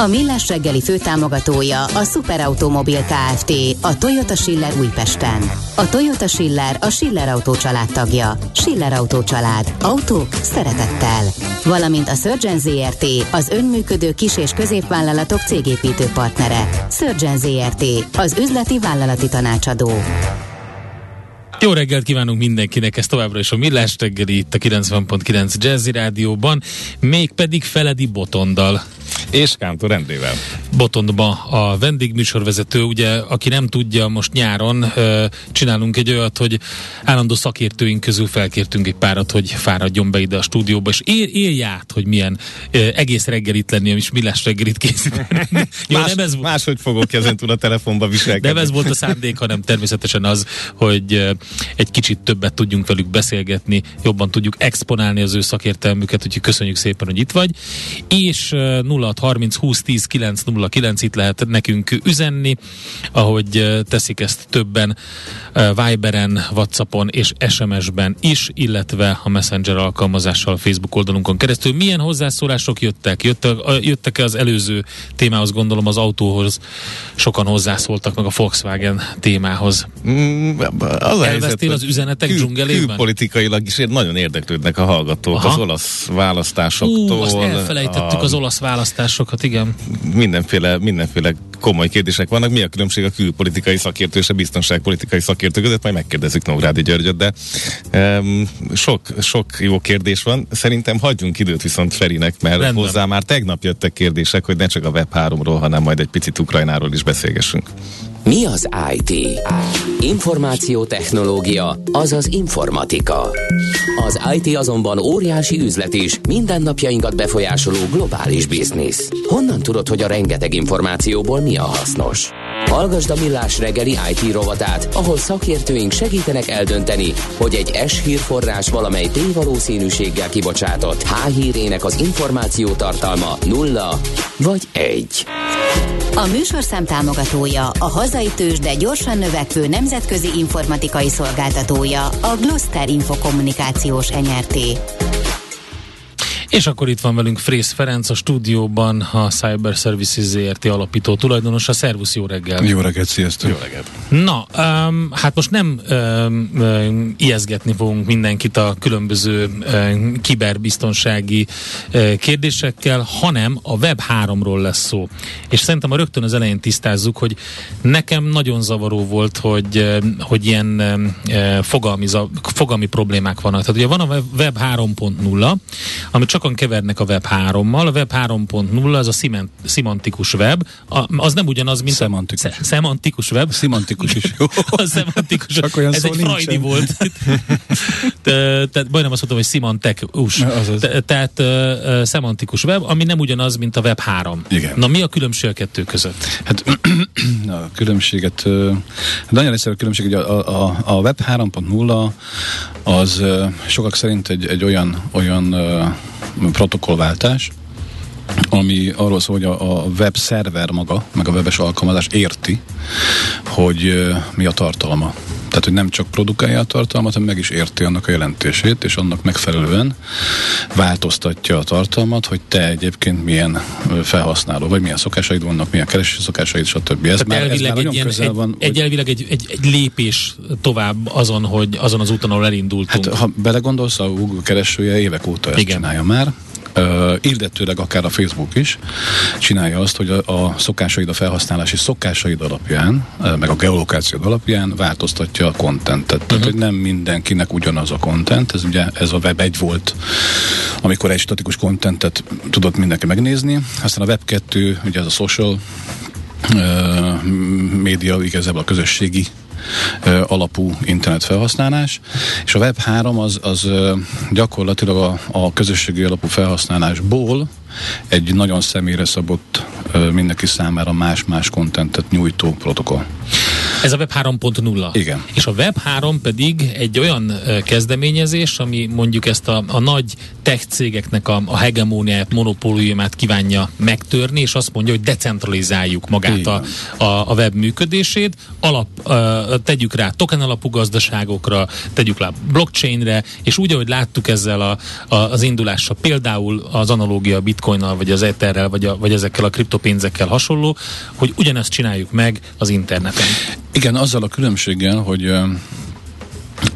A Millás reggeli főtámogatója a Superautomobil KFT, a Toyota Schiller Újpesten. A Toyota Schiller a Schiller Autó család tagja. Schiller Autó család. Autók szeretettel. Valamint a Surgeon ZRT, az önműködő kis- és középvállalatok cégépítő partnere. Surgeon ZRT, az üzleti vállalati tanácsadó. Jó reggelt kívánunk mindenkinek, ez továbbra is a Millás reggeli itt a 90.9 Jazzy Rádióban, mégpedig Feledi Botondal és Kántor Endrével. Botondba a vendégműsorvezető, ugye, aki nem tudja, most nyáron csinálunk egy olyat, hogy állandó szakértőink közül felkértünk egy párat, hogy fáradjon be ide a stúdióba, és él, élj át, hogy milyen egész reggelit lenni, és millás reggelit készíteni. Jó, Más, nem ez máshogy fogok ezen túl a telefonba viselkedni. Nem ez volt a szándék, hanem természetesen az, hogy egy kicsit többet tudjunk velük beszélgetni, jobban tudjuk exponálni az ő szakértelmüket, úgyhogy köszönjük szépen, hogy itt vagy. És uh, 0 30 20 10 909 itt lehet nekünk üzenni, ahogy teszik ezt többen Viberen, Whatsappon és SMS-ben is, illetve a Messenger alkalmazással a Facebook oldalunkon keresztül. Milyen hozzászólások jöttek? Jöttek, jöttek-e az előző témához, gondolom az autóhoz? Sokan hozzászóltak meg a Volkswagen témához. Mm, az Elvesztél az üzenetek kül, dzsungelében? Külpolitikailag is nagyon érdeklődnek a hallgatók Aha. az olasz választásoktól. Ú, azt elfelejtettük a... az olasz választásoktól válaszokat, igen. Mindenféle, mindenféle komoly kérdések vannak. Mi a különbség a külpolitikai szakértő és a biztonságpolitikai szakértő között? Majd megkérdezzük Nógrádi Györgyöt, de um, sok, sok jó kérdés van. Szerintem hagyjunk időt viszont Ferinek, mert Rendben. hozzá már tegnap jöttek kérdések, hogy ne csak a Web3-ról, hanem majd egy picit Ukrajnáról is beszélgessünk. Mi az IT? Információtechnológia, azaz informatika. Az IT azonban óriási üzlet is, mindennapjainkat befolyásoló globális biznisz. Honnan tudod, hogy a rengeteg információból mi a hasznos? Hallgasd a Millás reggeli IT rovatát, ahol szakértőink segítenek eldönteni, hogy egy S hírforrás valamely tévalószínűséggel kibocsátott H hírének az információ tartalma nulla vagy egy. A műsorszám támogatója, a hazai tős, de gyorsan növekvő nemzetközi informatikai szolgáltatója, a Gloster Infokommunikációs NRT. És akkor itt van velünk Frész Ferenc a stúdióban, a Cyber Services ZRT alapító tulajdonosa. Szervusz, jó reggel! Jó reggelt, sziasztok! Jó reggelt! Na, um, hát most nem um, um, ijeszgetni fogunk mindenkit a különböző um, kiberbiztonsági uh, kérdésekkel, hanem a Web 3-ról lesz szó. És szerintem a rögtön az elején tisztázzuk, hogy nekem nagyon zavaró volt, hogy, uh, hogy ilyen uh, fogalmi, fogalmi problémák vannak. Tehát ugye van a Web 3.0, ami csak sokan kevernek a Web 3-mal. A Web 3.0 az a sziment, szemantikus web, a, az nem ugyanaz, mint szemantikus. a... Szemantikus web. Szemantikus is jó. a szemantikus. Csak olyan Ez egy frajdi volt. tehát majdnem azt mondtam, hogy szimantekus. Te, tehát uh, szemantikus web, ami nem ugyanaz, mint a Web 3. Igen. Na mi a különbség a kettő között? Hát a különbséget, uh, nagyon egyszerű a különbség, hogy a, a, a Web 3.0 az uh, sokak szerint egy, egy olyan, olyan uh, protokollváltás, ami arról szól, hogy a, a web szerver maga, meg a webes alkalmazás érti, hogy mi a tartalma. Tehát, hogy nem csak produkálja a tartalmat, hanem meg is érti annak a jelentését, és annak megfelelően változtatja a tartalmat, hogy te egyébként milyen felhasználó, vagy milyen szokásaid vannak, milyen keresési szokásaid, stb. Ez már, ez már egy, ilyen, közel van. Egy, egy elvileg egy, egy, egy, lépés tovább azon, hogy azon az úton, ahol elindultunk. Hát, ha belegondolsz, a Google keresője évek óta ezt Igen. csinálja már, illetőleg akár a Facebook is csinálja azt, hogy a, a szokásaid, a felhasználási szokásaid alapján, meg a geolokáció alapján változtatja a kontentet. Tehát, uh-huh. hogy nem mindenkinek ugyanaz a kontent, ez ugye ez a web egy volt, amikor egy statikus kontentet tudott mindenki megnézni, aztán a web 2, ugye ez a social uh, média, igazából a közösségi alapú internet felhasználás, és a Web3 az, az gyakorlatilag a, a közösségi alapú felhasználásból egy nagyon személyre szabott mindenki számára más-más kontentet nyújtó protokoll. Ez a Web 3.0. Igen. És a Web 3 pedig egy olyan kezdeményezés, ami mondjuk ezt a, a nagy tech cégeknek a, a hegemóniát, monopóliumát kívánja megtörni, és azt mondja, hogy decentralizáljuk magát a, a, a web működését, alap, uh, tegyük rá token alapú gazdaságokra, tegyük rá blockchainre, és úgy, ahogy láttuk ezzel a, a, az indulással, például az analógia bitcoinnal, vagy az etherrel, vagy, a, vagy ezekkel a kriptopénzekkel hasonló, hogy ugyanezt csináljuk meg az interneten. Igen, azzal a különbséggel, hogy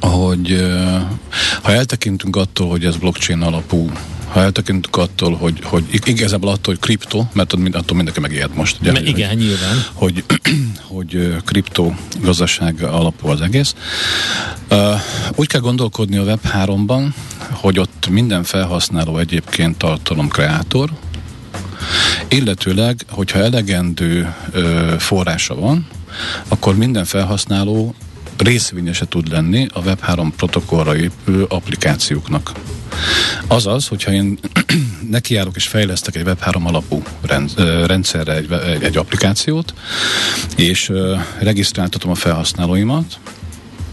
hogy ha eltekintünk attól, hogy ez blockchain alapú ha eltekintünk attól, hogy, hogy igazából attól, hogy kripto, mert attól mindenki megijed most. Ugye, igen, hogy, nyilván. Hogy, hogy kripto gazdaság alapú az egész. Úgy kell gondolkodni a Web3-ban, hogy ott minden felhasználó egyébként tartalomkreátor, illetőleg, hogyha elegendő forrása van, akkor minden felhasználó részvényese tud lenni a Web3 protokollra épülő applikációknak. Azaz, hogyha én nekiállok és fejlesztek egy Web3 alapú rendszerre egy, egy, egy applikációt, és regisztráltatom a felhasználóimat,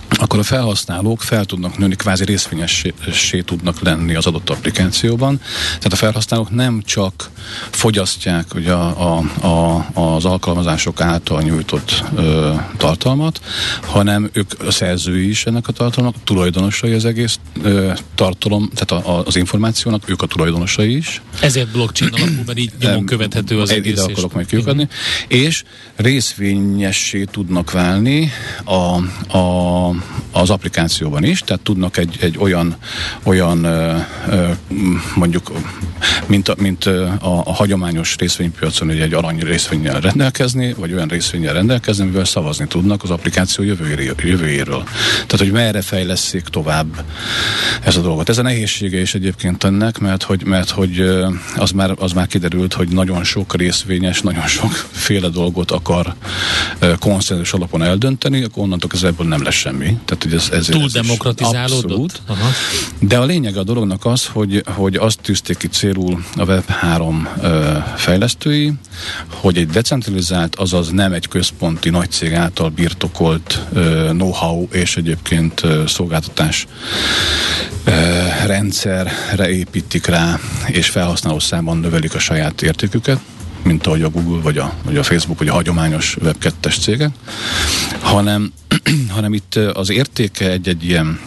akkor a felhasználók fel tudnak nőni, kvázi részvényessé tudnak lenni az adott applikációban. Tehát a felhasználók nem csak fogyasztják ugye, a, a, a, az alkalmazások által nyújtott ö, tartalmat, hanem ők a szerzői is ennek a tartalmak, tulajdonosai az egész ö, tartalom, tehát a, a, az információnak, ők a tulajdonosai is. Ezért blockchain alapú, mert így nyomon követhető az egész. Ide akarok majd kiukadni. És részvényessé tudnak válni a, a az applikációban is, tehát tudnak egy, egy olyan, olyan mondjuk, mint a, mint a, a hagyományos részvénypiacon, egy arany részvényel rendelkezni, vagy olyan részvényel rendelkezni, mivel szavazni tudnak az applikáció jövőjéről. Tehát, hogy merre fejleszik tovább ez a dolgot. Ez a nehézsége is egyébként ennek, mert hogy, mert hogy az, már, az már kiderült, hogy nagyon sok részvényes, nagyon sok féle dolgot akar konszenzus alapon eldönteni, akkor onnantól kezdve ebből nem lesz semmi. Tehát, hogy ez, ez, Túl ez demokratizálódott? Aha. De a lényeg a dolognak az, hogy, hogy azt tűzték ki célul a Web3 ö, fejlesztői, hogy egy decentralizált, azaz nem egy központi nagycég által birtokolt ö, know-how és egyébként ö, szolgáltatás ö, rendszerre építik rá, és felhasználó számban növelik a saját értéküket mint ahogy a Google, vagy a, vagy a Facebook, vagy a hagyományos web 2 cégek, hanem, hanem itt az értéke egy-egy ilyen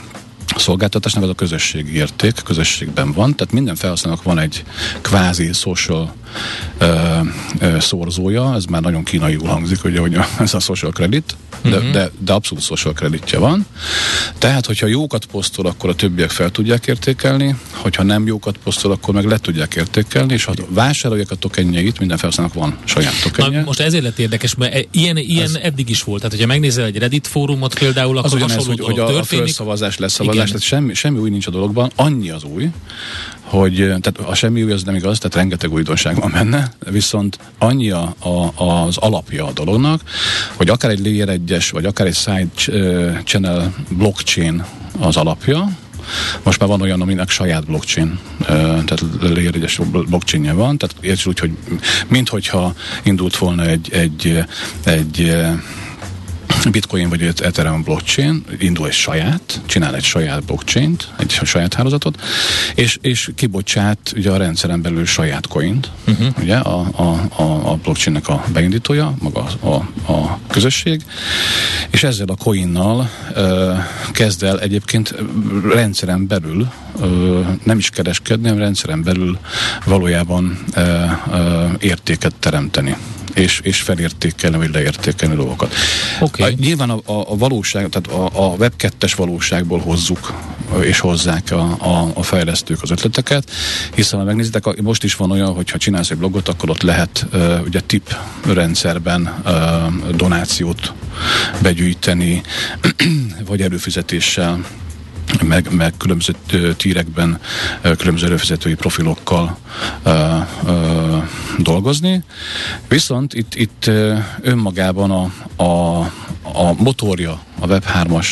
szolgáltatásnak az a közösségi érték, közösségben van, tehát minden felhasználónak van egy kvázi social szorzója, ez már nagyon kínaiul hangzik, ugye, hogy ez a social credit, de, uh-huh. de, de abszolút social creditje van. Tehát, hogyha jókat posztol, akkor a többiek fel tudják értékelni, hogyha nem jókat posztol, akkor meg le tudják értékelni, és ha vásárolják a tokenjeit, minden felhasználónak van saját tokenje. Na, most ezért lett érdekes, mert e- ilyen, ilyen ez, eddig is volt. Tehát, hogyha megnézel egy Reddit fórumot például, akkor az hasonló ez, hogy, hogy a, történik. a felszavazás, leszavazás, tehát semmi, semmi új nincs a dologban, annyi az új, hogy tehát a semmi új az nem igaz, tehát rengeteg újdonság van benne, viszont annyi a, a, az alapja a dolognak, hogy akár egy layer 1 vagy akár egy side channel blockchain az alapja, most már van olyan, aminek saját blockchain, tehát layer 1 blockchainje van, tehát értsd úgy, hogy minthogyha indult volna egy, egy, egy Bitcoin vagy egy Ethereum blockchain indul egy saját, csinál egy saját blockchain-t, egy saját hálózatot, és, és kibocsát ugye a rendszeren belül saját coint, uh-huh. ugye a, a, a, a blockchainnek a beindítója, maga a, a, a közösség, és ezzel a coinnal ö, kezd el egyébként rendszeren belül ö, nem is kereskedni, hanem rendszeren belül valójában ö, ö, értéket teremteni és, és felértékelni, vagy leértékelni dolgokat. Okay. A, nyilván a, a, a valóság, tehát a, a web 2 valóságból hozzuk és hozzák a, a, a fejlesztők az ötleteket, hiszen ha megnézitek, most is van olyan, hogy ha csinálsz egy blogot, akkor ott lehet uh, ugye tip rendszerben uh, donációt begyűjteni, vagy előfizetéssel meg, meg különböző tírekben, különböző előfizetői profilokkal ö, ö, dolgozni. Viszont itt, itt önmagában a, a, a motorja a Web3-as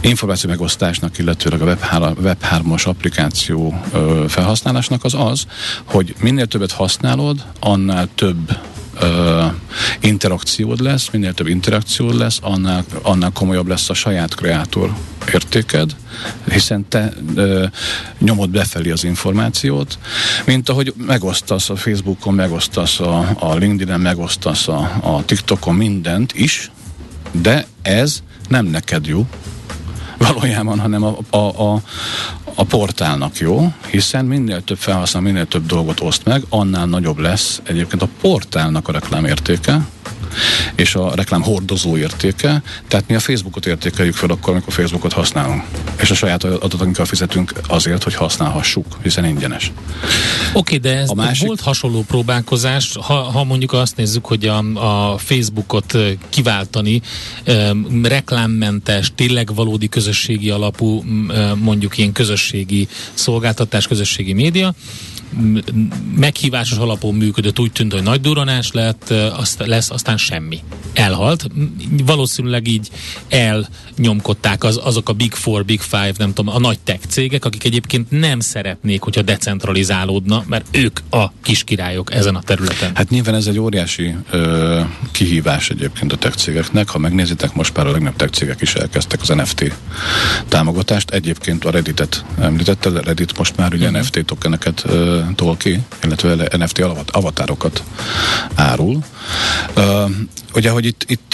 információ megosztásnak, illetőleg a Web3, Web3-os applikáció felhasználásnak az az, hogy minél többet használod, annál több interakciód lesz, minél több interakciód lesz, annál, annál komolyabb lesz a saját kreátor értéked, hiszen te ö, nyomod befelé az információt, mint ahogy megosztasz a Facebookon, megosztasz a, a LinkedIn-en, megosztasz a, a TikTokon mindent is, de ez nem neked jó, valójában, hanem a, a, a, a portálnak jó, hiszen minél több felhasználó, minél több dolgot oszt meg, annál nagyobb lesz egyébként a portálnak a reklámértéke, és a reklám hordozó értéke. Tehát mi a Facebookot értékeljük fel akkor, amikor Facebookot használunk. És a saját adatainkkal fizetünk azért, hogy használhassuk, hiszen ingyenes. Oké, okay, de ez a másik... volt hasonló próbálkozás, ha, ha mondjuk azt nézzük, hogy a, a Facebookot kiváltani um, reklámmentes, tényleg valódi közösségi alapú, um, mondjuk ilyen közösségi szolgáltatás, közösségi média, meghívásos alapon működött, úgy tűnt, hogy nagy duranás lett, azt, lesz, aztán semmi. Elhalt. Valószínűleg így elnyomkodták az, azok a Big Four, Big Five, nem tudom, a nagy tech cégek, akik egyébként nem szeretnék, hogyha decentralizálódna, mert ők a kiskirályok ezen a területen. Hát nyilván ez egy óriási ö, kihívás egyébként a tech cégeknek. Ha megnézitek, most már a legnagyobb tech cégek is elkezdtek az NFT támogatást. Egyébként a Redditet említette, Reddit most már ugye uh-huh. NFT tokeneket ö, tol ki, illetve NFT avatárokat árul. Ugye, hogy itt, itt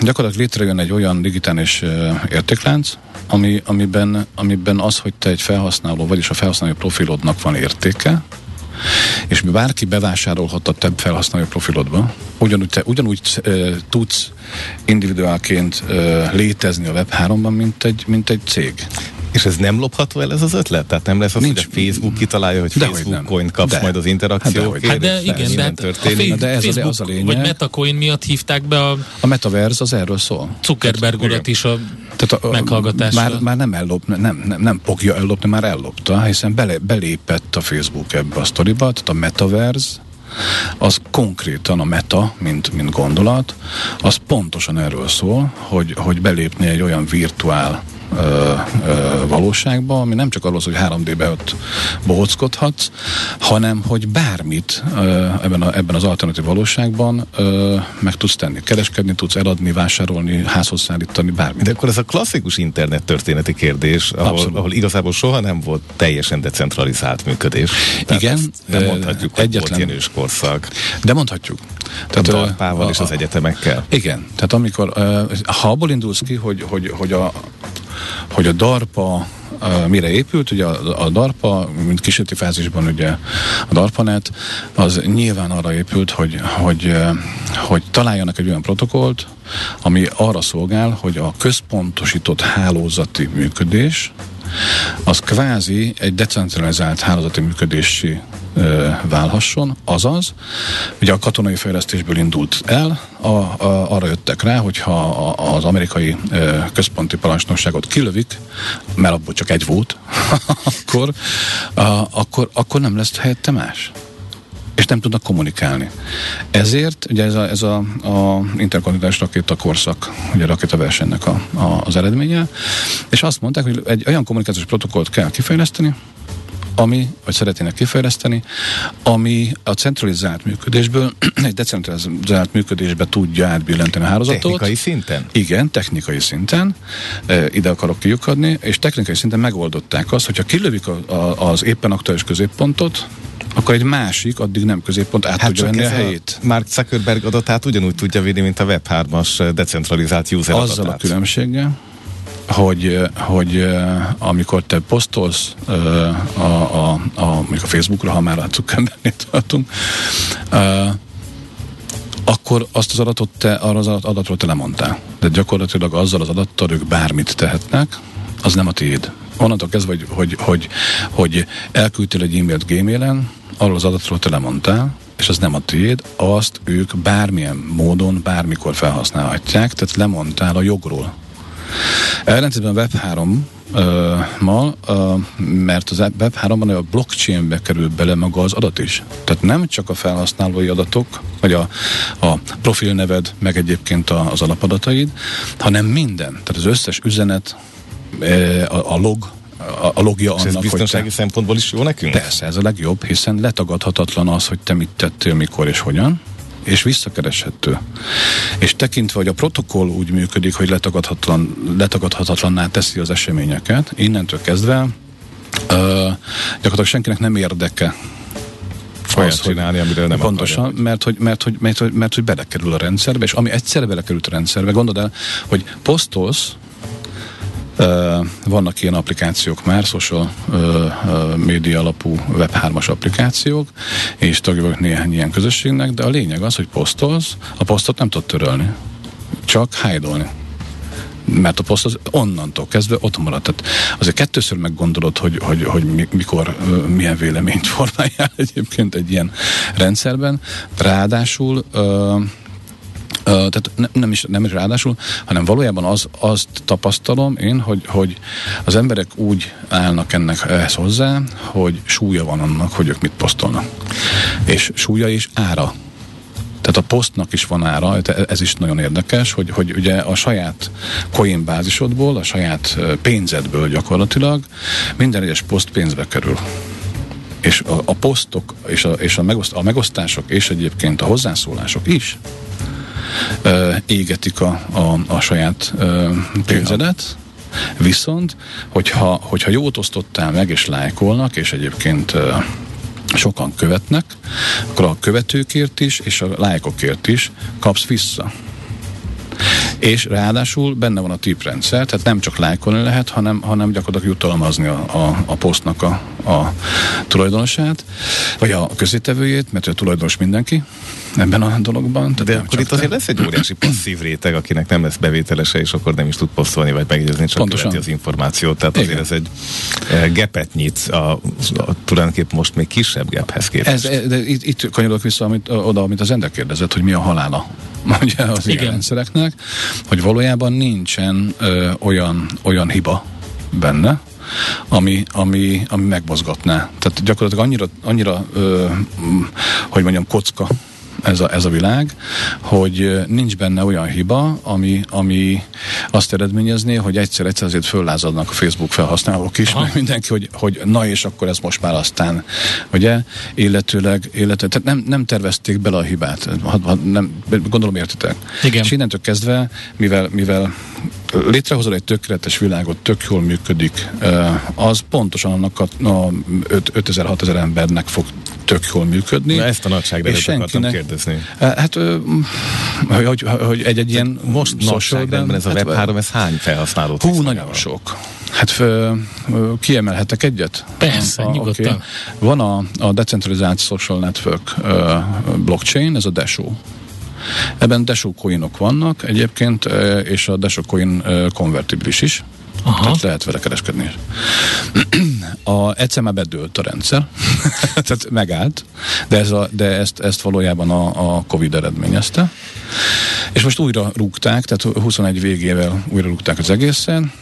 gyakorlatilag létrejön egy olyan digitális értéklánc, ami, amiben, amiben az, hogy te egy felhasználó, vagyis a felhasználó profilodnak van értéke, és bárki bevásárolhat a te felhasználó profilodba, ugyanúgy, te, ugyanúgy uh, tudsz individuálként uh, létezni a Web3-ban, mint egy, mint egy cég. És ez nem lopható el ez az ötlet? Tehát nem lesz az, Nincs. hogy a Facebook kitalálja, hogy de Facebook coin kapsz de. majd az interakciókért? Hát hát de igen, de, hát történik. de ez Facebook, az a lényeg. Vagy MetaCoin miatt hívták be a... A Metaverse az erről szól. Zuckerberg urat is a tehát a, meghallgatásra. Már, már nem ellop, nem, nem, nem fogja ellopni, már ellopta, hiszen bele, belépett a Facebook ebbe a sztoriba, tehát a Metaverse az konkrétan a meta, mint, mint gondolat, az pontosan erről szól, hogy, hogy belépni egy olyan virtuál ö, ö, valóságba, ami nem csak arról hogy 3D-be ott bohockodhatsz, hanem hogy bármit ö, ebben, a, ebben az alternatív valóságban ö, meg tudsz tenni. Kereskedni tudsz, eladni, vásárolni, házhoz szállítani, bármit. De akkor ez a klasszikus internet történeti kérdés, ahol, ahol igazából soha nem volt teljesen decentralizált működés. Tehát Igen. Nem mondhatjuk, hogy egyetlen. volt ilyen korszak. De mondhatjuk. Tehát, a darpával és az egyetemekkel. Igen. Tehát amikor, ha abból indulsz ki, hogy, hogy, hogy a, hogy a DARPA mire épült, ugye a, a DARPA, mint kísérleti fázisban ugye a DARPANET, az nyilván arra épült, hogy, hogy, hogy találjanak egy olyan protokollt, ami arra szolgál, hogy a központosított hálózati működés az kvázi egy decentralizált hálózati működési válhasson, azaz, ugye a katonai fejlesztésből indult el, a, a, arra jöttek rá, hogyha az amerikai központi parancsnokságot kilövik, mert abból csak egy volt, akkor, a, akkor, akkor nem lesz helyette más. És nem tudnak kommunikálni. Ezért ugye ez a, ez a, a interkontinentális rakéta korszak, ugye a rakétaversenynek a, a, az eredménye, és azt mondták, hogy egy olyan kommunikációs protokollt kell kifejleszteni, ami, vagy szeretnének kifejleszteni, ami a centralizált működésből egy decentralizált működésbe tudja átbillenteni a hálózatot. Technikai szinten? Igen, technikai szinten. E, ide akarok kiukadni, és technikai szinten megoldották azt, hogyha kilövik a, a, az éppen aktuális középpontot, akkor egy másik, addig nem középpont át hát tudja venni a helyét. A Mark Zuckerberg adatát ugyanúgy tudja vinni, mint a Web3-as decentralizált user Azzal adatát. a különbséggel, hogy, hogy amikor te posztolsz a, a, a, a, a Facebookra, ha már a Zuckerbergnél tartunk, akkor azt az adatot te, arra az adatról te lemondtál. De gyakorlatilag azzal az adattal ők bármit tehetnek, az nem a tiéd. Onnantól kezdve, hogy, hogy, hogy, hogy elküldtél egy e-mailt gmailen, arról az adatról te lemondtál, és az nem a tiéd, azt ők bármilyen módon, bármikor felhasználhatják, tehát lemondtál a jogról. Ellentétben a Web3 ma, mert az Web3-ban a blockchainbe kerül bele maga az adat is. Tehát nem csak a felhasználói adatok, vagy a, a profilneved, meg egyébként az alapadataid, hanem minden. Tehát az összes üzenet, a, a log, a, a logja És ez annak, biztonsági hogy te, szempontból is jó nekünk? Persze, ez a legjobb, hiszen letagadhatatlan az, hogy te mit tettél, mikor és hogyan, és visszakereshető. És tekintve, hogy a protokoll úgy működik, hogy letagadhatatlan, letagadhatatlanná teszi az eseményeket, innentől kezdve ö, gyakorlatilag senkinek nem érdeke Olyat az, csinálni, amiről nem Pontosan, akarja. mert hogy, mert, hogy, mert, hogy, mert hogy belekerül a rendszerbe, és ami egyszer belekerült a rendszerbe, gondold el, hogy posztolsz, vannak ilyen applikációk már, social média alapú web 3-as applikációk, és tagja vagyok néhány ilyen közösségnek, de a lényeg az, hogy posztolsz, a posztot nem tudod törölni, csak hide mert a poszt az onnantól kezdve ott marad. Tehát azért kettőször meggondolod, hogy, hogy, hogy mi- mikor, milyen véleményt formáljál egyébként egy ilyen rendszerben. Ráadásul tehát ne, nem, is, nem is ráadásul, hanem valójában az, azt tapasztalom én, hogy, hogy az emberek úgy állnak ennek ehhez hozzá, hogy súlya van annak, hogy ők mit posztolnak. És súlya és ára. Tehát a posztnak is van ára, ez is nagyon érdekes, hogy, hogy ugye a saját coin bázisodból, a saját pénzedből gyakorlatilag minden egyes poszt pénzbe kerül és a, a posztok, és, a, és a, a megosztások, és egyébként a hozzászólások is égetik a, a, a saját pénzedet, viszont, hogyha, hogyha jót osztottál meg, és lájkolnak, és egyébként sokan követnek, akkor a követőkért is, és a lájkokért is kapsz vissza. És ráadásul benne van a tiprendszer, tehát nem csak lájkolni lehet, hanem, hanem gyakorlatilag jutalmazni a, a, a posztnak a, a tulajdonosát, vagy a közétevőjét, mert ő a tulajdonos mindenki ebben a dologban. Tehát De akkor csak itt azért te. lesz egy óriási passzív réteg, akinek nem lesz bevételese, és akkor nem is tud posztolni, vagy megjegyezni, csak Pontosan. követi az információt. Tehát azért Igen. ez egy e, gepet nyit, a, a, tulajdonképpen most még kisebb gephez képest. Ez, de itt, itt kanyarodok vissza amit, oda, amit az Ender kérdezett, hogy mi a halála ugye, az ilyen Igen. rendszereknek, hogy valójában nincsen ö, olyan, olyan hiba benne, ami, ami, ami megmozgatná. Tehát gyakorlatilag annyira, annyira ö, hogy mondjam, kocka ez a, ez a világ, hogy nincs benne olyan hiba, ami, ami azt eredményezné, hogy egyszer-egyszer azért föllázadnak a Facebook felhasználók is, Aha. meg mindenki, hogy, hogy na és akkor ez most már aztán, ugye, illetőleg, illetőleg tehát nem, nem tervezték bele a hibát, ha, ha nem, gondolom értitek. Igen. És innentől kezdve, mivel, mivel létrehozol egy tökéletes világot, tök jól működik, az pontosan annak a, a 5000-6000 embernek fog tök jól működni. Na ezt a nagyságrendet És akartam kérdezni. Hát, hogy, hogy, egy, egy ilyen Most nagyságrendben ez a hát, Web3, ez hány felhasználót Hú, nagyon magával? sok. Hát ö, ö, kiemelhetek egyet? Persze, nyugodtan. oké. Van a, a Decentralized Social Network ö, blockchain, ez a Dasho. Ebben Dasho coinok vannak egyébként, ö, és a Dasho coin ö, konvertibilis is. Aha. Tehát lehet vele kereskedni. A, egyszer már bedőlt a rendszer, tehát megállt, de, ez a, de ezt, ezt valójában a, a Covid eredményezte. És most újra rúgták, tehát 21 végével újra rúgták az egészen,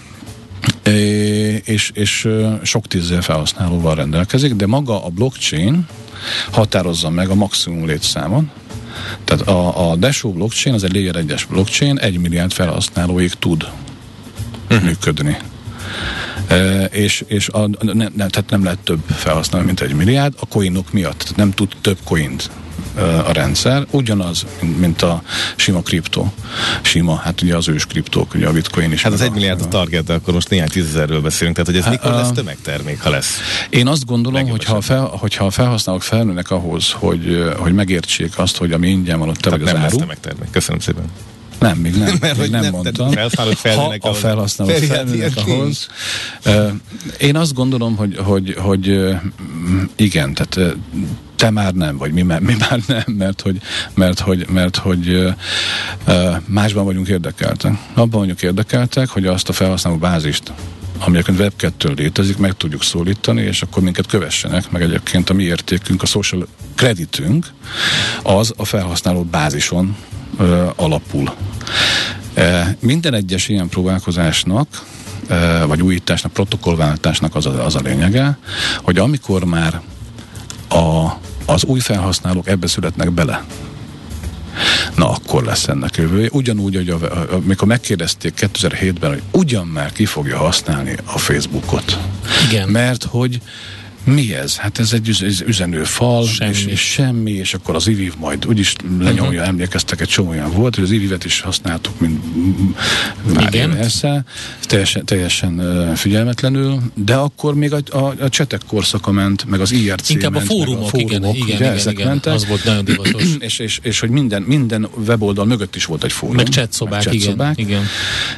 és, és sok tízezer felhasználóval rendelkezik, de maga a blockchain határozza meg a maximum létszámon. Tehát a, a Dasho blockchain, az egy layer 1-es blockchain, egy milliárd felhasználóig tud működni. E, és és a, ne, ne, tehát nem lehet több felhasználó, mint egy milliárd, a coinok miatt. Tehát nem tud több coint a rendszer. Ugyanaz, mint- a sima kriptó. Sima, hát ugye az ős kriptók, ugye a bitcoin is. Hát az egy a- milliárd a target, de akkor most néhány tízezerről beszélünk, tehát hogy ez mikor lesz tömegtermék, ha lesz? Én azt gondolom, hogy ha, fel, hogyha a felhasználók felnőnek ahhoz, hogy, hogy megértsék azt, hogy ami ingyen van, ott te Tehát vagy az nem lesz áru. tömegtermék. Köszönöm szépen. Nem, még nem. Mert még nem, nem- mondtam. tehát felhasználók felnőnek ha a felhasználók felnőnek ahhoz. Én azt gondolom, hogy, hogy, hogy igen, tehát te már nem, vagy mi mi már nem, mert hogy, mert hogy, mert hogy másban vagyunk érdekeltek. Abban vagyunk érdekeltek, hogy azt a felhasználó bázist, ami egyébként web 2 létezik, meg tudjuk szólítani, és akkor minket kövessenek, meg egyébként a mi értékünk, a social creditünk, az a felhasználó bázison ö, alapul. E, minden egyes ilyen próbálkozásnak, vagy újításnak, protokollváltásnak az a, az a lényege, hogy amikor már a, az új felhasználók ebbe születnek bele, na akkor lesz ennek jövője. Ugyanúgy, hogy a, amikor megkérdezték 2007-ben, hogy ugyan már ki fogja használni a Facebookot. Igen. Mert hogy mi ez? Hát ez egy üz- üzenőfal, Semmi. És, és semmi, és akkor az IVIV majd úgyis lenyomja, uh-huh. emlékeztek, egy csomó olyan volt, hogy az IVIV-et is használtuk, mint már Igen. persze, teljesen, teljesen figyelmetlenül, de akkor még a, a, a csetek korszaka ment, meg az IRC Inkább a ment, fórumok, meg a igen, fórumok, igen, ugye, igen, ezek igen, mentek. az volt nagyon divatos. és, és, és hogy minden, minden weboldal mögött is volt egy fórum. Meg chatszobák, meg igen, chatszobák. igen.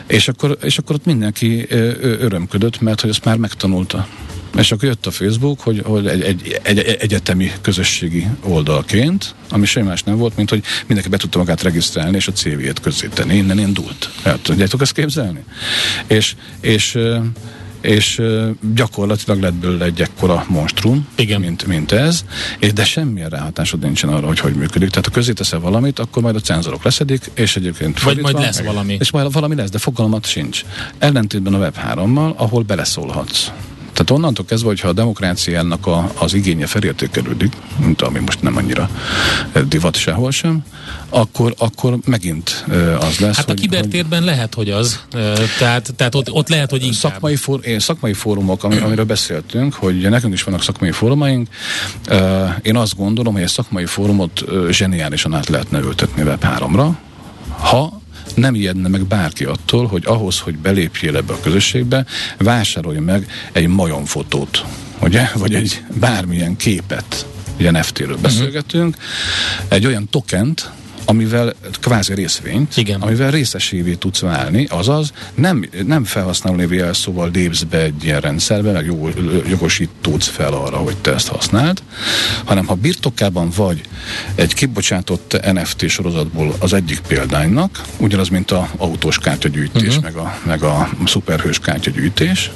És akkor, és akkor ott mindenki örömködött, mert hogy ezt már megtanulta. És akkor jött a Facebook, hogy, hogy egy, egy, egy, egy egyetemi közösségi oldalként, ami semmi más nem volt, mint hogy mindenki be tudta magát regisztrálni, és a CV-et közzétenni. Innen indult. Hát, tudjátok ezt képzelni? És, és és gyakorlatilag lett belőle egy ekkora monstrum, Igen. Mint, mint ez, és de semmilyen ráhatásod nincsen arra, hogy hogy működik. Tehát ha közé teszel valamit, akkor majd a cenzorok leszedik, és egyébként Vagy majd lesz valami. és majd valami lesz, de fogalmat sincs. Ellentétben a Web3-mal, ahol beleszólhatsz. Tehát onnantól kezdve, hogyha a demokráciának a, az igénye felértékelődik, mint ami most nem annyira eh, divat sehol sem, akkor, akkor megint ö, az lesz, Hát a hogy, kibertérben lehet, hogy az. Ö, Tehát, tehát ott, ott lehet, hogy hogy inkább. szakmai, for, eh, szakmai fórumok, ami, amiről beszéltünk, hogy nekünk is vannak szakmai fórumaink. Én azt gondolom, hogy egy szakmai fórumot zseniálisan át lehetne ültetni Web3-ra, ha nem ijedne meg bárki attól, hogy ahhoz, hogy belépjél ebbe a közösségbe, vásárolj meg egy majomfotót, ugye? Vagy egy bármilyen képet, ugye NFT-ről beszélgetünk, egy olyan tokent, amivel kvázi részvényt, Igen. amivel részesévé tudsz válni, azaz nem, nem felhasználó névi jelszóval lépsz be egy ilyen rendszerbe, meg jog, jogosítódsz fel arra, hogy te ezt használd, hanem ha birtokában vagy egy kibocsátott NFT sorozatból az egyik példánynak, ugyanaz, mint a autós kártyagyűjtés, uh-huh. meg, a, meg a szuperhős kártyagyűjtés,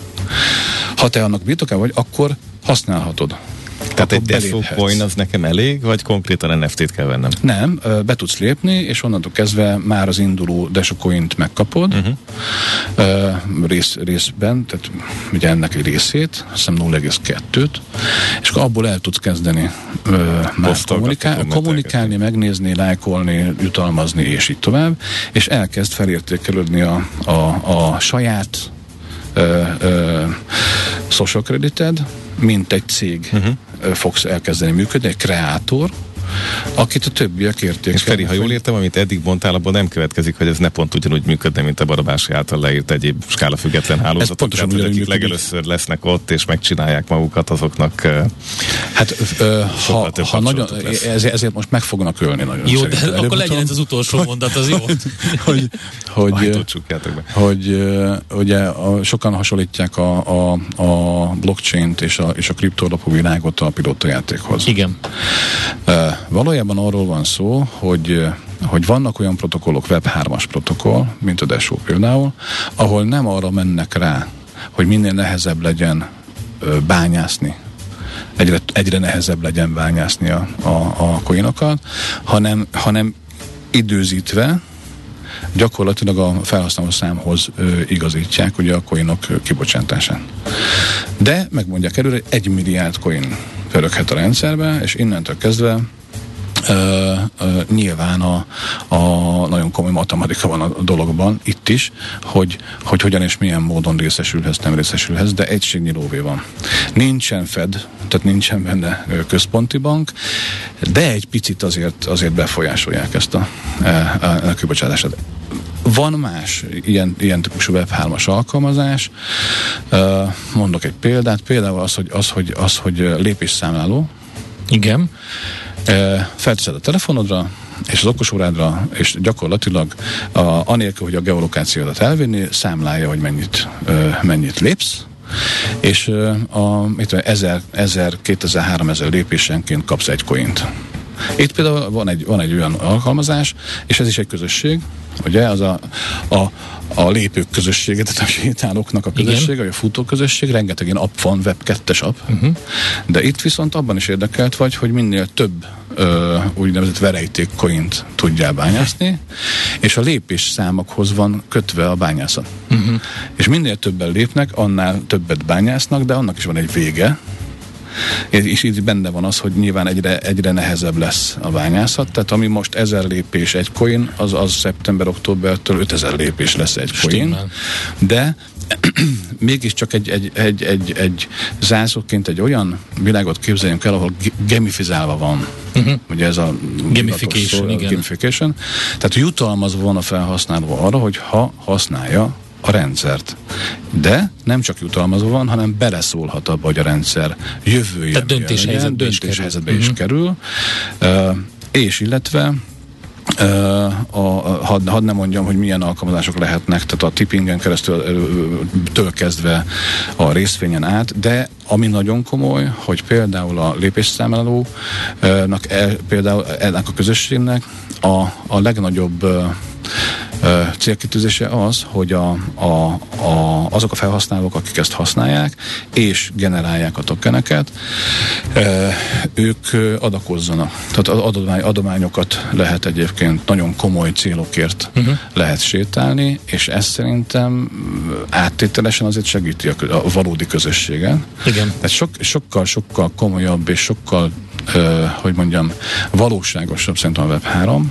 ha te annak birtokában vagy, akkor használhatod. Tehát egy Defo coin az nekem elég, vagy konkrétan NFT-t kell vennem? Nem, be tudsz lépni, és onnantól kezdve már az induló Desocoint megkapod uh-huh. rész, részben, tehát ugye ennek egy részét, azt hiszem 0,2-t, és akkor abból el tudsz kezdeni már kommunikál, kommunikálni, megnézni, lájkolni, jutalmazni, és így tovább, és elkezd felértékelődni a, a, a saját ö, ö, social credited, mint egy cég uh-huh. fogsz elkezdeni működni, egy kreátor, akit a többiek értékelnek. És Feri, ha jól értem, amit eddig mondtál, abból nem következik, hogy ez ne pont ugyanúgy működne, mint a Barabási által leírt egyéb skála független hálózatok. pontosan Tehát, hogy akik működik. legelőször lesznek ott, és megcsinálják magukat, azoknak Hát ö, ha, több ha nagyon, lesz. ezért, ezért most meg fognak ölni nagyon Jó, de szerintem. akkor legyen ez az utolsó mondat, az jó. hogy, hogy, hogy ö, ugye a, sokan hasonlítják a, a, a blockchain-t és a, és a kriptolapú világot a pilótajátékhoz. Igen. Ö, Valójában arról van szó, hogy hogy vannak olyan protokollok, Web3-as protokoll, mint a Desho például, ahol nem arra mennek rá, hogy minél nehezebb legyen bányászni, egyre, egyre nehezebb legyen bányászni a, a, a coinokat, hanem, hanem időzítve gyakorlatilag a felhasználó számhoz ö, igazítják ugye a coinok ö, kibocsátását. De megmondják előre, hogy egy milliárd coin pöröghet a rendszerbe, és innentől kezdve Ö, ö, nyilván a, a nagyon komoly matematika van a dologban, itt is, hogy, hogy hogyan és milyen módon részesülhez, nem részesülhez, de egységnyi lóvé van. Nincsen Fed, tehát nincsen benne központi bank, de egy picit azért, azért befolyásolják ezt a, a, a, a kibocsátását. Van más ilyen, ilyen típusú Web3-as alkalmazás. Mondok egy példát, például az, hogy, az, hogy, az, hogy lépésszámláló, Igen. Felteszed a telefonodra, és az okosórádra, és gyakorlatilag a, anélkül, hogy a geolokációdat elvinni, számlálja, hogy mennyit, mennyit lépsz, és a, mit tudom, 1000, 1000, 2000, 3000 lépésenként kapsz egy coint. Itt például van egy, van egy olyan alkalmazás, és ez is egy közösség, ugye, az a, a, a lépők közössége, tehát a sétálóknak a közösség, vagy a futó közösség, rengeteg ilyen app van, web 2-es app, uh-huh. de itt viszont abban is érdekelt vagy, hogy minél több ö, úgynevezett verejték coint tudjál bányászni, és a lépés számokhoz van kötve a bányászat. Uh-huh. És minél többen lépnek, annál többet bányásznak, de annak is van egy vége, És itt benne van az, hogy nyilván egyre, egyre nehezebb lesz a bányászat, tehát ami most 1000 lépés egy coin, az, az szeptember-októbertől 5000 lépés lesz egy coin. Stimmel. De mégiscsak egy, egy, egy, egy, egy zászlóként egy olyan világot képzeljünk el, ahol gamifizálva van. Uh-huh. Ugye ez a gamification, szó, igen. gamification. Tehát jutalmazva van a felhasználó arra, hogy ha használja a rendszert. De nem csak jutalmazva van, hanem beleszólhat abba, hogy a rendszer jövője. Tehát döntéshelyzetbe, döntéshelyzetbe is, is kerül. Uh, és illetve a, a, hadd, had nem mondjam, hogy milyen alkalmazások lehetnek, tehát a tippingen keresztül től kezdve a részvényen át, de ami nagyon komoly, hogy például a lépésszámlálónak, e, például ennek a közösségnek a, a legnagyobb célkitűzése az, hogy a, a, a, azok a felhasználók, akik ezt használják, és generálják a tokeneket, ők adakozzanak. Tehát adomány, adományokat lehet egyébként nagyon komoly célokért uh-huh. lehet sétálni, és ez szerintem áttételesen azért segíti a, a valódi közösségen. Igen. Tehát sok, sokkal, sokkal komolyabb és sokkal, hogy mondjam, valóságosabb szerintem a Web3,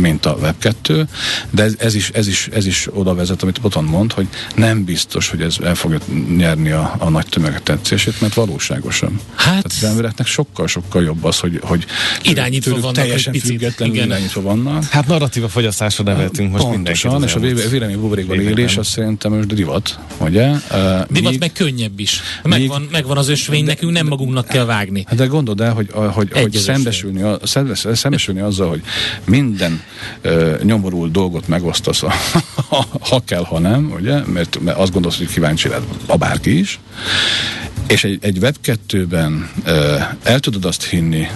mint a Web2, de ez, ez, is, ez, is, ez is oda vezet, amit Boton mond, hogy nem biztos, hogy ez el fogja nyerni a, a nagy tömegek tetszését, mert valóságosan. Hát... Tehát az embereknek sokkal-sokkal jobb az, hogy, hogy irányítva vannak teljesen picit, függetlenül igen. irányítva vannak. Hát narratíva fogyasztásra neveltünk most Pontosan, és a vélemény buborékban élés az szerintem most divat, ugye? Uh, divat meg könnyebb is. Megvan, míg, megvan az ösvény, de, nekünk nem magunknak kell vágni. Hát de gondold el, hogy, hogy, hogy szembesülni, szembesülni azzal, hogy mind minden ö, nyomorult dolgot megosztasz, ha, ha kell, ha nem, ugye? Mert, mert azt gondolsz, hogy kíváncsi lehet a bárki is. És egy, egy Web2-ben ö, el tudod azt hinni,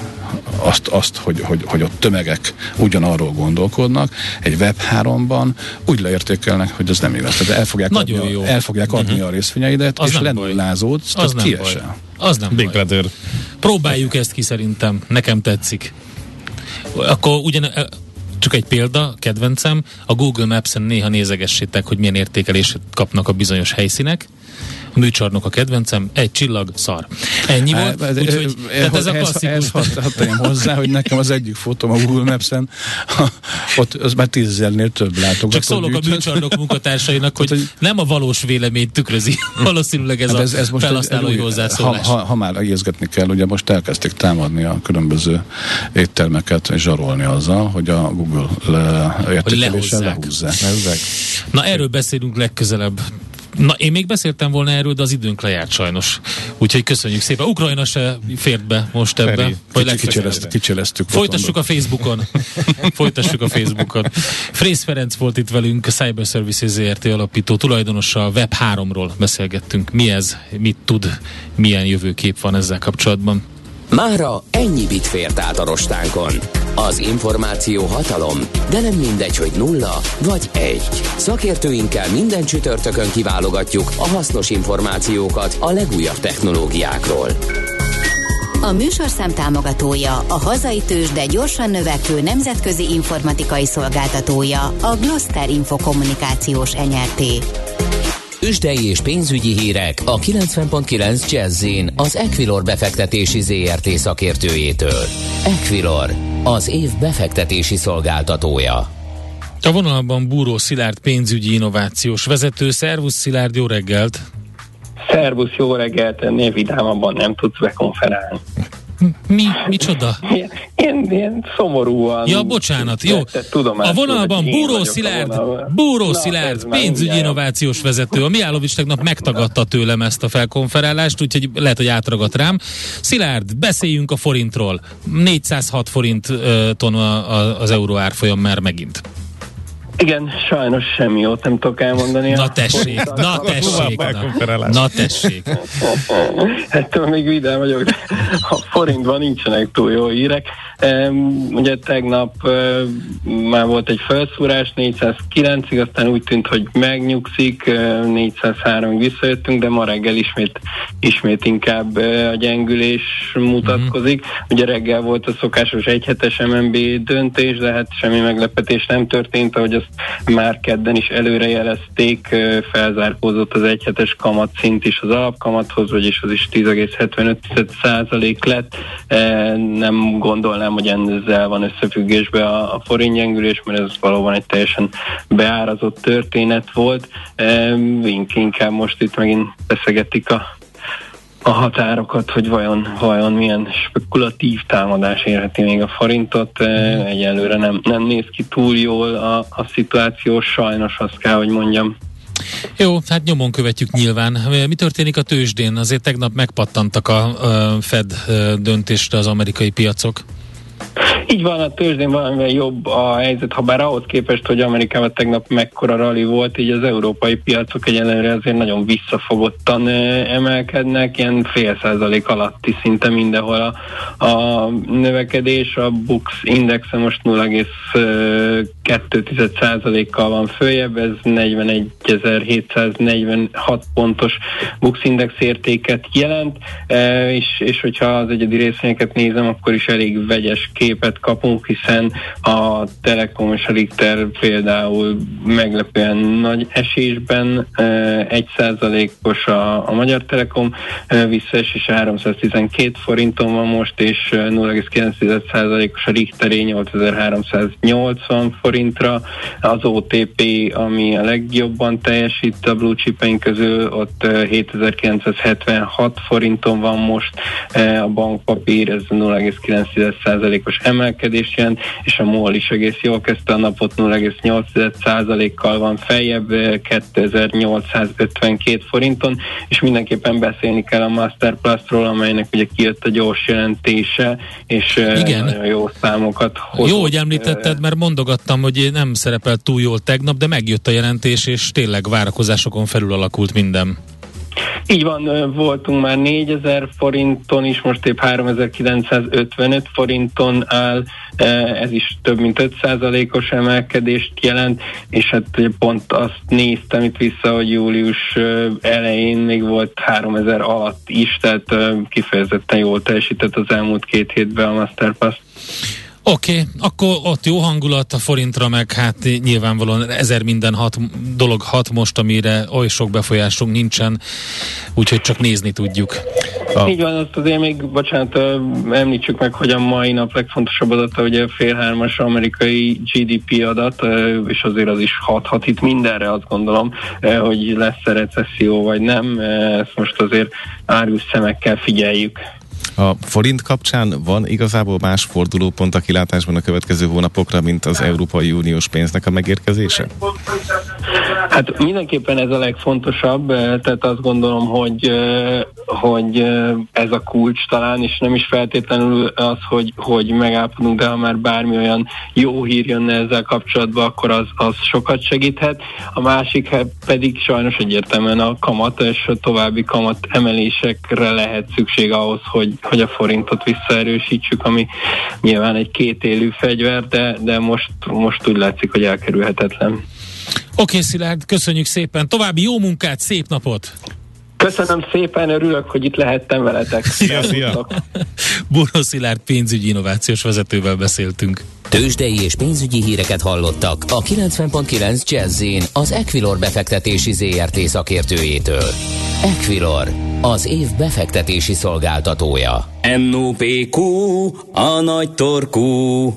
azt, azt hogy, hogy, hogy ott tömegek ugyanarról gondolkodnak, egy Web3-ban úgy leértékelnek, hogy ez nem igaz. Tehát el fogják Nagyon adni, jó. El fogják adni uh-huh. a részvényeidet, az és lenullázódsz, tehát kiesel. Az nem Big baj. Próbáljuk ezt ki szerintem, nekem tetszik. Akkor ugyan csak egy példa, kedvencem, a Google Maps-en néha nézegessétek, hogy milyen értékelést kapnak a bizonyos helyszínek, a műcsarnok a kedvencem, egy csillag, szar. Ennyi volt. Hát, úgyhogy, tehát ez a klasszikus. Ez hadd hozzá, hogy nekem az egyik fotóm a Google Maps-en, ott az már tízezernél több látogató. Csak szólok a műcsarnok munkatársainak, hogy, hogy nem a valós véleményt tükrözi, valószínűleg ez, hát ez, ez a felhasználói hozzászólás. Ha, ha, ha már érzgetni kell, ugye most elkezdték támadni a különböző éttermeket, és zsarolni azzal, hogy a Google le, értékeléssel lehúzzák. Na erről beszélünk legközelebb. Na, én még beszéltem volna erről, de az időnk lejárt sajnos. Úgyhogy köszönjük szépen. Ukrajna se fért be most ebbe. Feri, vagy kicsi, kicseleztük. Folytassuk a Facebookon. Folytassuk a Facebookon. Frész Ferenc volt itt velünk, a Cyber Services ZRT alapító tulajdonosa, a Web3-ról beszélgettünk. Mi ez, mit tud, milyen jövőkép van ezzel kapcsolatban. Mára ennyi bit fért át a rostánkon. Az információ hatalom, de nem mindegy, hogy nulla vagy egy. Szakértőinkkel minden csütörtökön kiválogatjuk a hasznos információkat a legújabb technológiákról. A műsorszám támogatója, a hazai tős, de gyorsan növekvő nemzetközi informatikai szolgáltatója, a Gloster Infokommunikációs enyerté. Üsdei és pénzügyi hírek a 90.9 jazz az Equilor befektetési ZRT szakértőjétől. Equilor, az év befektetési szolgáltatója. A vonalban Búró Szilárd pénzügyi innovációs vezető. Szervusz Szilárd, jó reggelt! Szervusz, jó reggelt! Ennél vidámabban nem tudsz bekonferálni. Mi? Micsoda? Én, én szomorúan... Ja, bocsánat, jó. A vonalban Búró Szilárd, Búró Szilárd, pénzügyi innovációs vezető. A Miálovics tegnap megtagadta tőlem ezt a felkonferálást, úgyhogy lehet, hogy átragadt rám. Szilárd, beszéljünk a forintról. 406 forinton az euró árfolyam már megint. Igen, sajnos semmi jót nem tudok elmondani. Na tessék, na tessék, na, na tessék. Ettől még vidám vagyok, de a forintban nincsenek túl jó hírek. Ugye tegnap már volt egy felszúrás 409-ig, aztán úgy tűnt, hogy megnyugszik, 403-ig visszajöttünk, de ma reggel ismét, ismét inkább a gyengülés mutatkozik. Mm-hmm. Ugye reggel volt a szokásos egyhetes MNB döntés, de hát semmi meglepetés nem történt, ahogy azt ezt már kedden is előrejelezték, felzárkózott az egyhetes kamat szint is az alapkamathoz, vagyis az is 10,75% lett. Nem gondolnám, hogy ezzel van összefüggésbe a, forint gyengülés, mert ez valóban egy teljesen beárazott történet volt. Inkább most itt megint beszegetik a a határokat, hogy vajon, vajon milyen spekulatív támadás érheti még a forintot. Mhm. Egyelőre nem, nem néz ki túl jól a, a szituáció, sajnos azt kell, hogy mondjam. Jó, hát nyomon követjük nyilván. Mi történik a tőzsdén? Azért tegnap megpattantak a Fed döntésre az amerikai piacok. Így van, a tőzsdén valamivel jobb a helyzet, ha bár ahhoz képest, hogy Amerikában tegnap mekkora rali volt, így az európai piacok egyenlőre azért nagyon visszafogottan emelkednek, ilyen fél százalék alatti szinte mindenhol a, a növekedés, a Bux indexe most 0,2 százalékkal van följebb, ez 41.746 pontos Bux index értéket jelent, és, és hogyha az egyedi részvényeket nézem, akkor is elég vegyes képet kapunk, hiszen a Telekom és a Richter például meglepően nagy esésben, 1%-os a, a Magyar Telekom visszaesés 312 forinton van most, és 0,9%-os a Richter 8380 forintra, az OTP, ami a legjobban teljesít a blue chipeink közül, ott 7976 forinton van most, a bankpapír, ez 0,9%-os emelkedés jelent, és a MOL is egész jól kezdte a napot, 0,8%-kal van feljebb, 2852 forinton, és mindenképpen beszélni kell a Masterplastról, amelynek ugye kijött a gyors jelentése, és Igen. nagyon jó számokat hozott. Jó, hogy említetted, mert mondogattam, hogy nem szerepelt túl jól tegnap, de megjött a jelentés, és tényleg várakozásokon felül alakult minden. Így van, voltunk már 4000 forinton is, most épp 3955 forinton áll, ez is több mint 5%-os emelkedést jelent, és hát pont azt néztem itt vissza, hogy július elején még volt 3000 alatt is, tehát kifejezetten jól teljesített az elmúlt két hétben a Masterpass. Oké, okay, akkor ott jó hangulat a forintra, meg hát nyilvánvalóan ezer minden hat dolog hat most, amire oly sok befolyásunk nincsen, úgyhogy csak nézni tudjuk. A... Így van, azt azért még, bocsánat, említsük meg, hogy a mai nap legfontosabb adata ugye a fél hármas amerikai GDP adat, és azért az is hathat itt mindenre, azt gondolom, hogy lesz-e recesszió vagy nem, ezt most azért árgus szemekkel figyeljük. A forint kapcsán van igazából más fordulópont a kilátásban a következő hónapokra, mint az Európai Uniós pénznek a megérkezése? Hát mindenképpen ez a legfontosabb, eh, tehát azt gondolom, hogy, eh, hogy eh, ez a kulcs talán, és nem is feltétlenül az, hogy, hogy megállapodunk, de ha már bármi olyan jó hír jönne ezzel kapcsolatban, akkor az, az sokat segíthet. A másik pedig sajnos egyértelműen a kamat, és a további kamat emelésekre lehet szükség ahhoz, hogy, hogy a forintot visszaerősítsük, ami nyilván egy kétélű fegyver, de, de most, most úgy látszik, hogy elkerülhetetlen. Oké, okay, Szilárd, köszönjük szépen. További jó munkát, szép napot! Köszönöm szépen, örülök, hogy itt lehettem veletek. Szia, szia! Buró Szilárd pénzügyi innovációs vezetővel beszéltünk. Tőzsdei és pénzügyi híreket hallottak a 90.9 jazz az Equilor befektetési ZRT szakértőjétől. Equilor, az év befektetési szolgáltatója. NOPQ, a nagy torkú.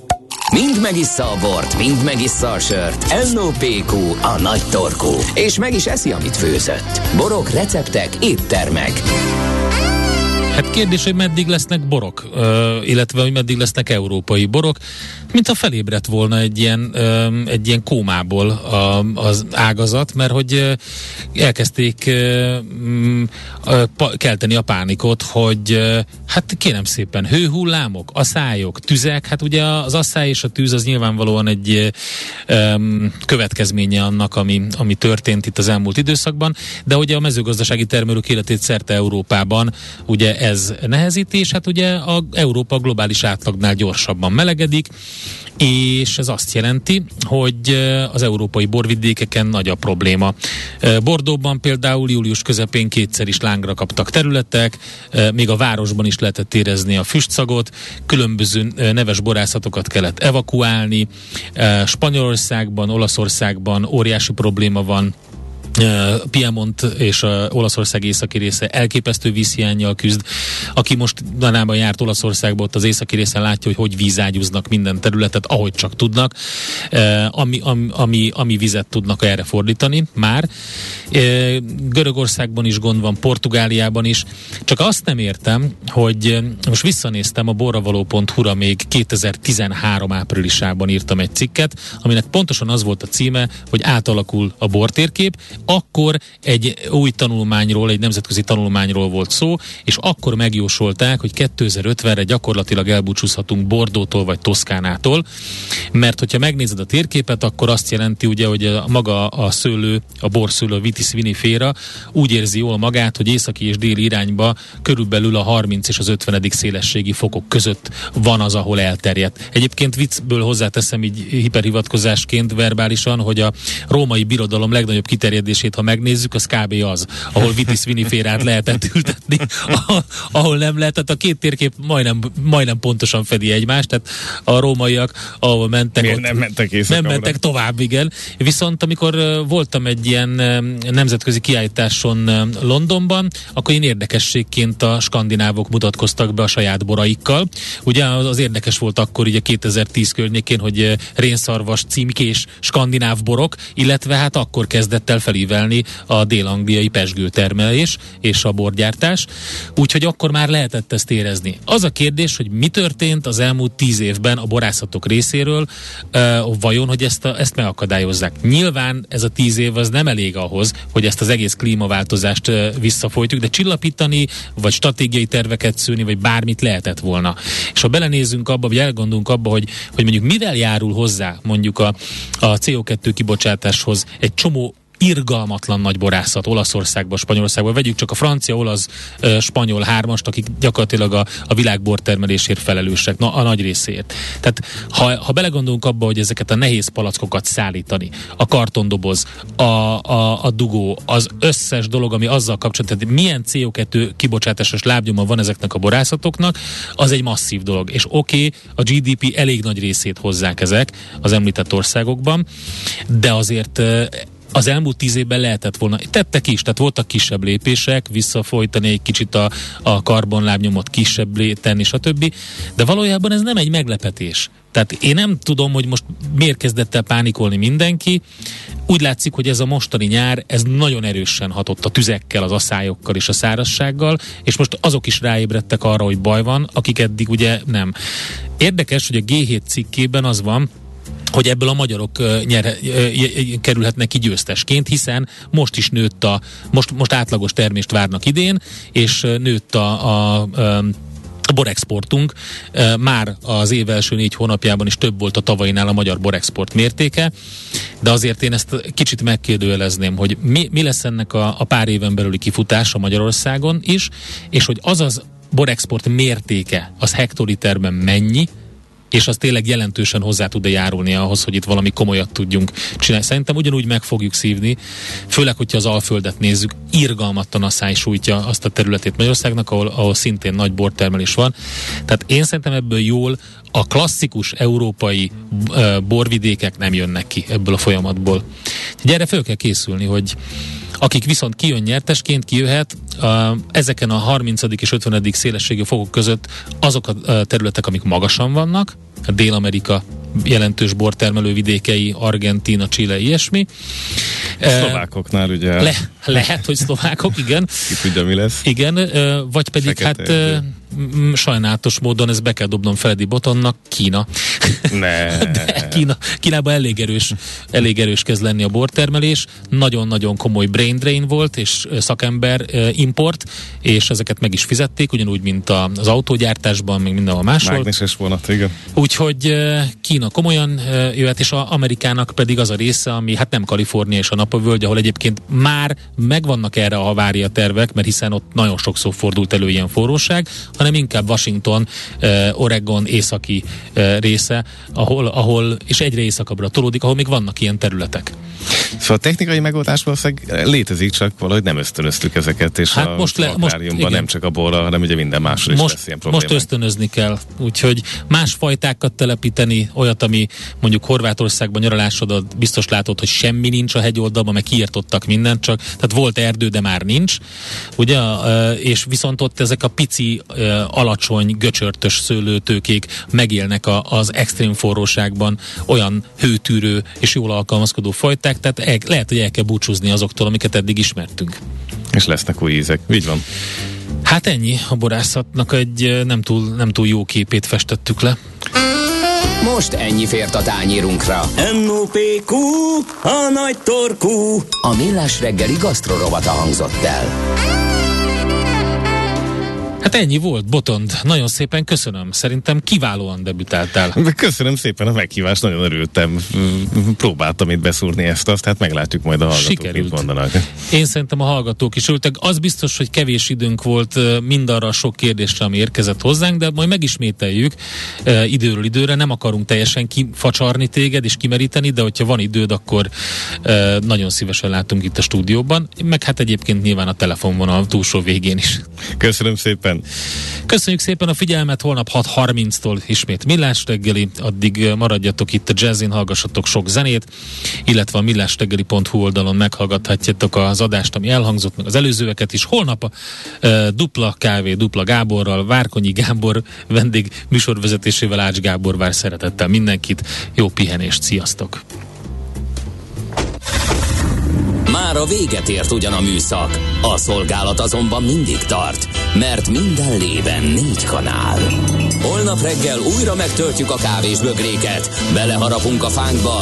Mind megissza a bort, mind megissza a sört. NOPQ, a nagy torkú. És meg is eszi, amit főzött. Borok, receptek, éttermek. Hát kérdés, hogy meddig lesznek borok, illetve hogy meddig lesznek európai borok, mint ha felébredt volna egy ilyen, egy ilyen kómából az ágazat, mert hogy elkezdték kelteni a pánikot, hogy hát kérem szépen, hőhullámok, aszályok, tüzek, hát ugye az asszály és a tűz az nyilvánvalóan egy következménye annak, ami, ami történt itt az elmúlt időszakban, de ugye a mezőgazdasági termelők életét szerte Európában ugye ez nehezíti, és hát ugye a Európa globális átlagnál gyorsabban melegedik, és ez azt jelenti, hogy az európai borvidékeken nagy a probléma. Bordóban például július közepén kétszer is lángra kaptak területek, még a városban is lehetett érezni a füstszagot, különböző neves borászatokat kellett evakuálni, Spanyolországban, Olaszországban óriási probléma van, Piemont és a Olaszország északi része elképesztő vízhiányjal küzd. Aki most danában járt Olaszországba, ott az északi részen látja, hogy hogy vízágyúznak minden területet, ahogy csak tudnak, ami, ami, ami, ami vizet tudnak erre fordítani már. Görögországban is gond van, Portugáliában is. Csak azt nem értem, hogy most visszanéztem a borravaló.hu-ra még 2013 áprilisában írtam egy cikket, aminek pontosan az volt a címe, hogy átalakul a bortérkép, akkor egy új tanulmányról, egy nemzetközi tanulmányról volt szó, és akkor megjósolták, hogy 2050-re gyakorlatilag elbúcsúzhatunk Bordótól vagy Toszkánától, mert hogyha megnézed a térképet, akkor azt jelenti ugye, hogy a, maga a szőlő, a borszőlő, vitis vinifera úgy érzi jól magát, hogy északi és déli irányba körülbelül a 30 és az 50. szélességi fokok között van az, ahol elterjedt. Egyébként viccből hozzáteszem így hiperhivatkozásként verbálisan, hogy a római birodalom legnagyobb kiterjedés ültetését, ha megnézzük, az kb. az, ahol Vitis viniférát lehetett ültetni, ahol, ahol nem lehetett. A két térkép majdnem, majdnem pontosan fedi egymást, tehát a rómaiak, ahol mentek, ott, nem mentek Nem mentek tovább, igen. Viszont amikor voltam egy ilyen nemzetközi kiállításon Londonban, akkor én érdekességként a skandinávok mutatkoztak be a saját boraikkal. Ugye az érdekes volt akkor ugye 2010 környékén, hogy rénszarvas, címkés skandináv borok, illetve hát akkor kezdett el felé ívelni a dél-angliai pesgőtermelés és a borgyártás, úgyhogy akkor már lehetett ezt érezni. Az a kérdés, hogy mi történt az elmúlt tíz évben a borászatok részéről, vajon, hogy ezt, a, ezt megakadályozzák. Nyilván ez a tíz év az nem elég ahhoz, hogy ezt az egész klímaváltozást visszafolytjuk, de csillapítani, vagy stratégiai terveket szűni, vagy bármit lehetett volna. És ha belenézzünk abba, vagy elgondolunk abba, hogy, hogy mondjuk mivel járul hozzá mondjuk a, a CO2 kibocsátáshoz egy csomó irgalmatlan nagy borászat Olaszországban, Spanyolországban. Vegyük csak a francia, olasz, spanyol hármast, akik gyakorlatilag a, a világ bortermelésért felelősek, na, a nagy részért. Tehát ha, ha belegondolunk abba, hogy ezeket a nehéz palackokat szállítani, a kartondoboz, a, a, a dugó, az összes dolog, ami azzal kapcsolatban, tehát milyen CO2 kibocsátásos lábnyoma van ezeknek a borászatoknak, az egy masszív dolog. És oké, okay, a GDP elég nagy részét hozzák ezek az említett országokban, de azért az elmúlt tíz évben lehetett volna, tettek is, tehát voltak kisebb lépések, visszafolytani egy kicsit a, a karbonlábnyomot kisebb tenni, stb. De valójában ez nem egy meglepetés. Tehát én nem tudom, hogy most miért kezdett el pánikolni mindenki. Úgy látszik, hogy ez a mostani nyár, ez nagyon erősen hatott a tüzekkel, az aszályokkal és a szárazsággal, és most azok is ráébredtek arra, hogy baj van, akik eddig ugye nem. Érdekes, hogy a G7 cikkében az van, hogy ebből a magyarok nyer, kerülhetnek ki győztesként, hiszen most is nőtt a, most, most átlagos termést várnak idén, és nőtt a, a, a a borexportunk. Már az év első négy hónapjában is több volt a tavainál a magyar borexport mértéke, de azért én ezt kicsit megkérdőjelezném, hogy mi, mi lesz ennek a, a pár éven belüli kifutása Magyarországon is, és hogy az az borexport mértéke, az hektoliterben mennyi, és az tényleg jelentősen hozzá tud-e járulni ahhoz, hogy itt valami komolyat tudjunk csinálni. Szerintem ugyanúgy meg fogjuk szívni, főleg, hogyha az Alföldet nézzük, irgalmatlan száj sújtja azt a területét Magyarországnak, ahol, ahol szintén nagy bortermelés van. Tehát én szerintem ebből jól a klasszikus európai borvidékek nem jönnek ki ebből a folyamatból. Gyere, föl kell készülni, hogy akik viszont kijön nyertesként, kijöhet, ezeken a 30. és 50. szélességi fokok között azok a területek, amik magasan vannak, Dél-Amerika jelentős bortermelő vidékei, Argentina, Chile, ilyesmi. Szlovákoknál ugye. Le, lehet, hogy szlovákok, igen. Ki tudja, mi lesz. Igen, vagy pedig Fekete hát mm, sajnálatos módon ez be kell dobnom Feledi Botonnak, Kína. Ne. De Kína, Kínában elég erős, elég erős kezd lenni a bortermelés, nagyon-nagyon komoly brain drain volt, és szakember import, és ezeket meg is fizették, ugyanúgy, mint az autógyártásban, meg mindenhol máshol. Mágneses vonat, igen. Úgyhogy Kína komolyan jöhet, és a Amerikának pedig az a része, ami hát nem Kalifornia és a napavölgy, ahol egyébként már megvannak erre a havária tervek, mert hiszen ott nagyon sokszor fordult elő ilyen forróság, hanem inkább Washington, Oregon északi része, ahol, ahol és egyre északabbra tolódik, ahol még vannak ilyen területek. Szóval a technikai megoldás valószínűleg létezik, csak valahogy nem ösztönöztük ezeket, és hát a most le, most, igen. nem csak a borra, hanem ugye minden másról most, is lesz ilyen probléma. Most ösztönözni kell, úgyhogy más fajtákat telepíteni, olyat, ami mondjuk Horvátországban nyaralásodat biztos látod, hogy semmi nincs a hegyoldalban, meg kiirtottak mindent, csak tehát volt erdő, de már nincs, ugye, és viszont ott ezek a pici, alacsony, göcsörtös szőlőtőkék megélnek a, az extrém forróságban olyan hőtűrő és jól alkalmazkodó fajták, tehát el, lehet, hogy el kell búcsúzni azoktól, amiket eddig ismertünk. És lesznek új ízek, így van. Hát ennyi a borászatnak egy nem túl, nem túl jó képét festettük le. Most ennyi fért a tányírunkra. M.O.P.Q. A nagy torkú. A millás reggeli gasztrorovata hangzott el. Hát ennyi volt, Botond. Nagyon szépen köszönöm. Szerintem kiválóan debütáltál. Köszönöm szépen a meghívást, nagyon örültem. Próbáltam itt beszúrni ezt, azt, hát meglátjuk majd a hallgatók, Sikerült. mit mondanak. Én szerintem a hallgatók is ültek. Az biztos, hogy kevés időnk volt mindarra a sok kérdésre, ami érkezett hozzánk, de majd megismételjük időről időre. Nem akarunk teljesen kifacsarni téged és kimeríteni, de hogyha van időd, akkor nagyon szívesen látunk itt a stúdióban. Meg hát egyébként nyilván a telefon van a túlsó végén is. Köszönöm szépen. Köszönjük szépen a figyelmet, holnap 6.30-tól ismét Millás reggeli, addig maradjatok itt a jazzin, hallgassatok sok zenét, illetve a millásreggeli.hu oldalon meghallgathatjátok az adást, ami elhangzott, meg az előzőeket is. Holnap a e, dupla kávé, dupla Gáborral, Várkonyi Gábor vendég műsorvezetésével Ács Gábor vár szeretettel mindenkit. Jó pihenést, sziasztok! Már a véget ért ugyan a műszak, a szolgálat azonban mindig tart, mert minden lében négy kanál. Holnap reggel újra megtöltjük a kávés bögréket, beleharapunk a fánkba,